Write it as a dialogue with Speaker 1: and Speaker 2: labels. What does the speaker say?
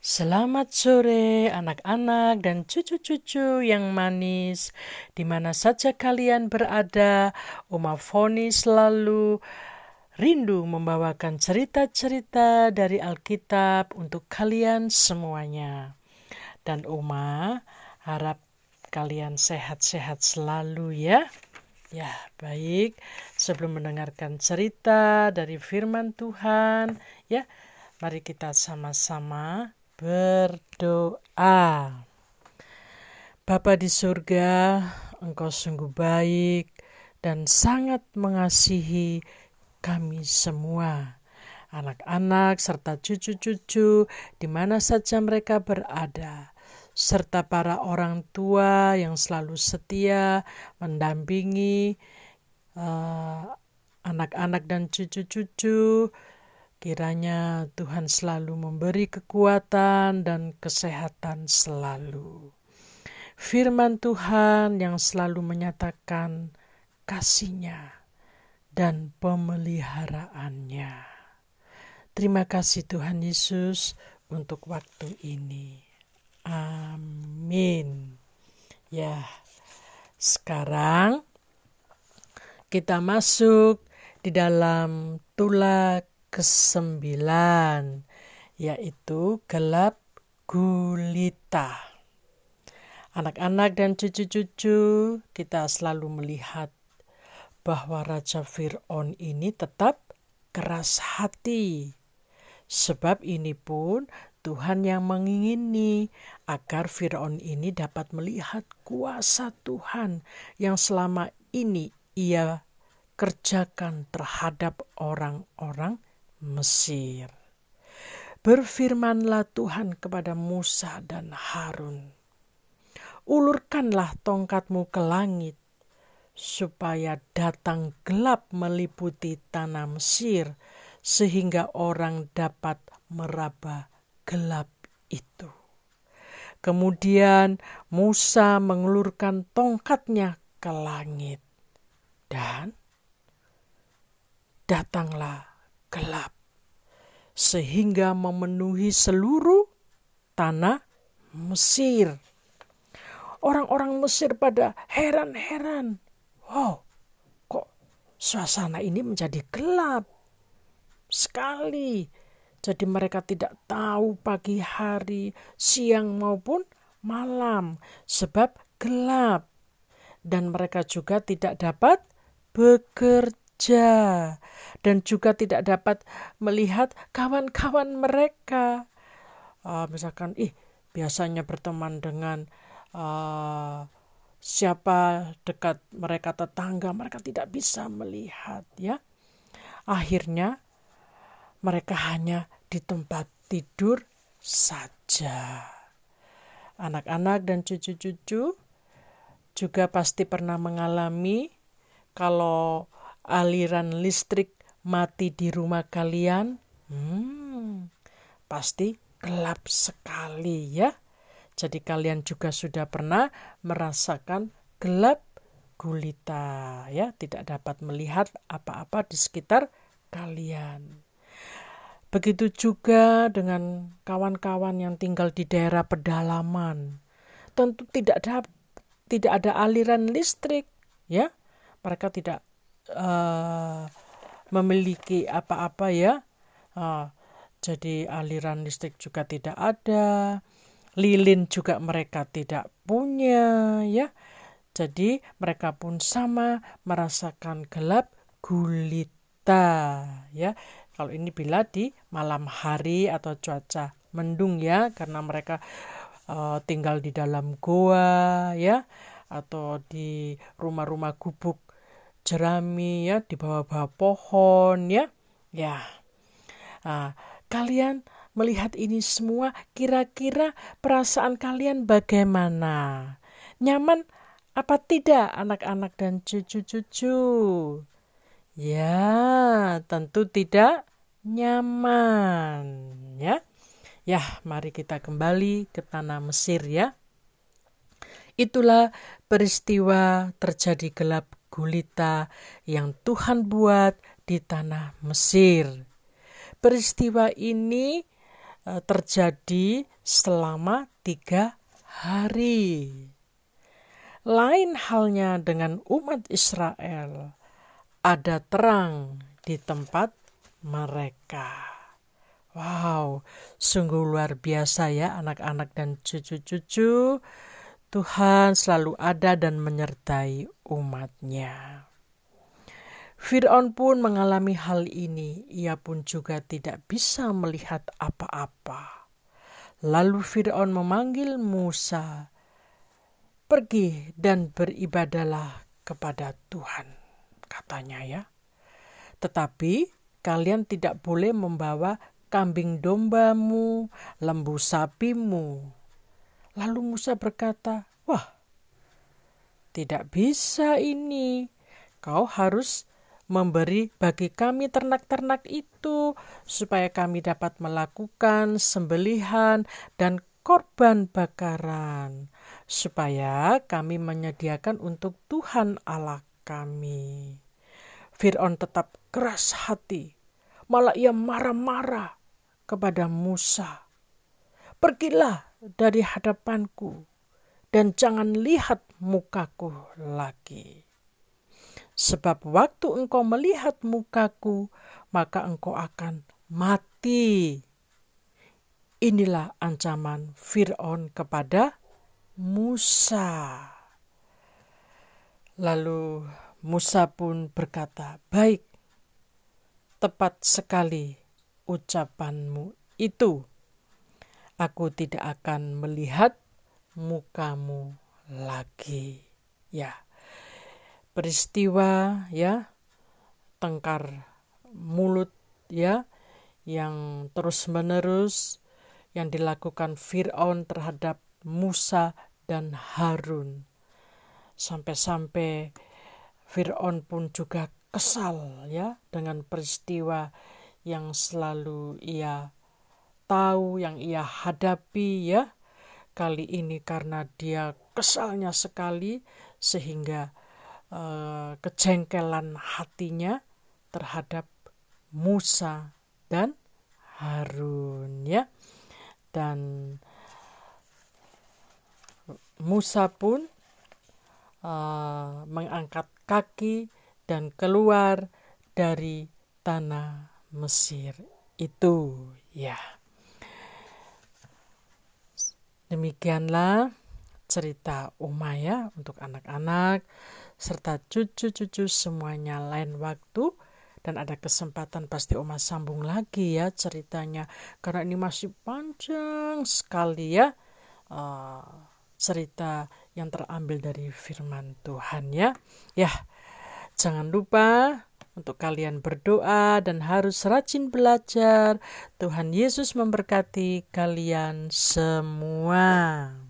Speaker 1: Selamat sore anak-anak dan cucu-cucu yang manis di mana saja kalian berada. Oma Foni selalu rindu membawakan cerita-cerita dari Alkitab untuk kalian semuanya. Dan Oma harap kalian sehat-sehat selalu ya. Ya, baik. Sebelum mendengarkan cerita dari firman Tuhan, ya, mari kita sama-sama berdoa. Bapa di surga, Engkau sungguh baik dan sangat mengasihi kami semua, anak-anak serta cucu-cucu di mana saja mereka berada, serta para orang tua yang selalu setia mendampingi eh, anak-anak uh, dan cucu-cucu Kiranya Tuhan selalu memberi kekuatan dan kesehatan selalu. Firman Tuhan yang selalu menyatakan kasihnya dan pemeliharaannya. Terima kasih Tuhan Yesus untuk waktu ini. Amin. Ya, sekarang kita masuk di dalam tulak kesembilan, yaitu gelap gulita. Anak-anak dan cucu-cucu kita selalu melihat bahwa Raja Fir'aun ini tetap keras hati. Sebab ini pun Tuhan yang mengingini agar Fir'aun ini dapat melihat kuasa Tuhan yang selama ini ia kerjakan terhadap orang-orang Mesir. Berfirmanlah Tuhan kepada Musa dan Harun, "Ulurkanlah tongkatmu ke langit, supaya datang gelap meliputi tanah Mesir, sehingga orang dapat meraba gelap itu." Kemudian Musa mengulurkan tongkatnya ke langit, dan datanglah gelap sehingga memenuhi seluruh tanah Mesir. Orang-orang Mesir pada heran-heran. Wow, kok suasana ini menjadi gelap sekali. Jadi mereka tidak tahu pagi hari, siang maupun malam sebab gelap. Dan mereka juga tidak dapat bekerja saja dan juga tidak dapat melihat kawan-kawan mereka. Uh, misalkan, ih biasanya berteman dengan uh, siapa dekat mereka tetangga, mereka tidak bisa melihat ya. Akhirnya mereka hanya di tempat tidur saja. Anak-anak dan cucu-cucu juga pasti pernah mengalami kalau aliran listrik mati di rumah kalian, hmm, pasti gelap sekali ya. Jadi kalian juga sudah pernah merasakan gelap gulita ya, tidak dapat melihat apa-apa di sekitar kalian. Begitu juga dengan kawan-kawan yang tinggal di daerah pedalaman. Tentu tidak ada tidak ada aliran listrik ya. Mereka tidak uh, memiliki apa-apa ya. Uh, jadi aliran listrik juga tidak ada, lilin juga mereka tidak punya ya. Jadi mereka pun sama merasakan gelap gulita ya. Kalau ini bila di malam hari atau cuaca mendung ya karena mereka uh, tinggal di dalam goa ya atau di rumah-rumah gubuk jerami ya di bawah-bawah pohon ya. Ya. Nah, kalian melihat ini semua kira-kira perasaan kalian bagaimana? Nyaman apa tidak anak-anak dan cucu-cucu? Ya tentu tidak nyaman ya. Ya mari kita kembali ke tanah Mesir ya. Itulah peristiwa terjadi gelap gulita yang Tuhan buat di tanah Mesir. Peristiwa ini uh, terjadi selama tiga hari. Lain halnya dengan umat Israel, ada terang di tempat mereka. Wow, sungguh luar biasa ya anak-anak dan cucu-cucu. Tuhan selalu ada dan menyertai umatnya. Fir'aun pun mengalami hal ini, ia pun juga tidak bisa melihat apa-apa. Lalu Fir'aun memanggil Musa, pergi dan beribadalah kepada Tuhan, katanya ya. Tetapi kalian tidak boleh membawa kambing dombamu, lembu sapimu, Lalu Musa berkata, "Wah, tidak bisa ini. Kau harus memberi bagi kami ternak-ternak itu, supaya kami dapat melakukan sembelihan dan korban bakaran, supaya kami menyediakan untuk Tuhan Allah kami." Fir'aun tetap keras hati, malah ia marah-marah kepada Musa. Pergilah dari hadapanku dan jangan lihat mukaku lagi. Sebab waktu engkau melihat mukaku, maka engkau akan mati. Inilah ancaman Fir'aun kepada Musa. Lalu Musa pun berkata, "Baik, tepat sekali ucapanmu itu aku tidak akan melihat mukamu lagi. Ya, peristiwa ya, tengkar mulut ya, yang terus-menerus yang dilakukan Fir'aun terhadap Musa dan Harun. Sampai-sampai Fir'aun pun juga kesal ya dengan peristiwa yang selalu ia tahu, yang ia hadapi ya. Kali ini karena dia kesalnya sekali sehingga uh, kejengkelan hatinya terhadap Musa dan Harun ya. Dan Musa pun uh, mengangkat kaki dan keluar dari tanah Mesir itu ya. Demikianlah cerita Uma ya untuk anak-anak serta cucu-cucu semuanya lain waktu. Dan ada kesempatan pasti Oma sambung lagi ya ceritanya karena ini masih panjang sekali ya uh, cerita yang terambil dari firman Tuhan ya. Ya jangan lupa untuk kalian berdoa dan harus rajin belajar. Tuhan Yesus memberkati kalian semua.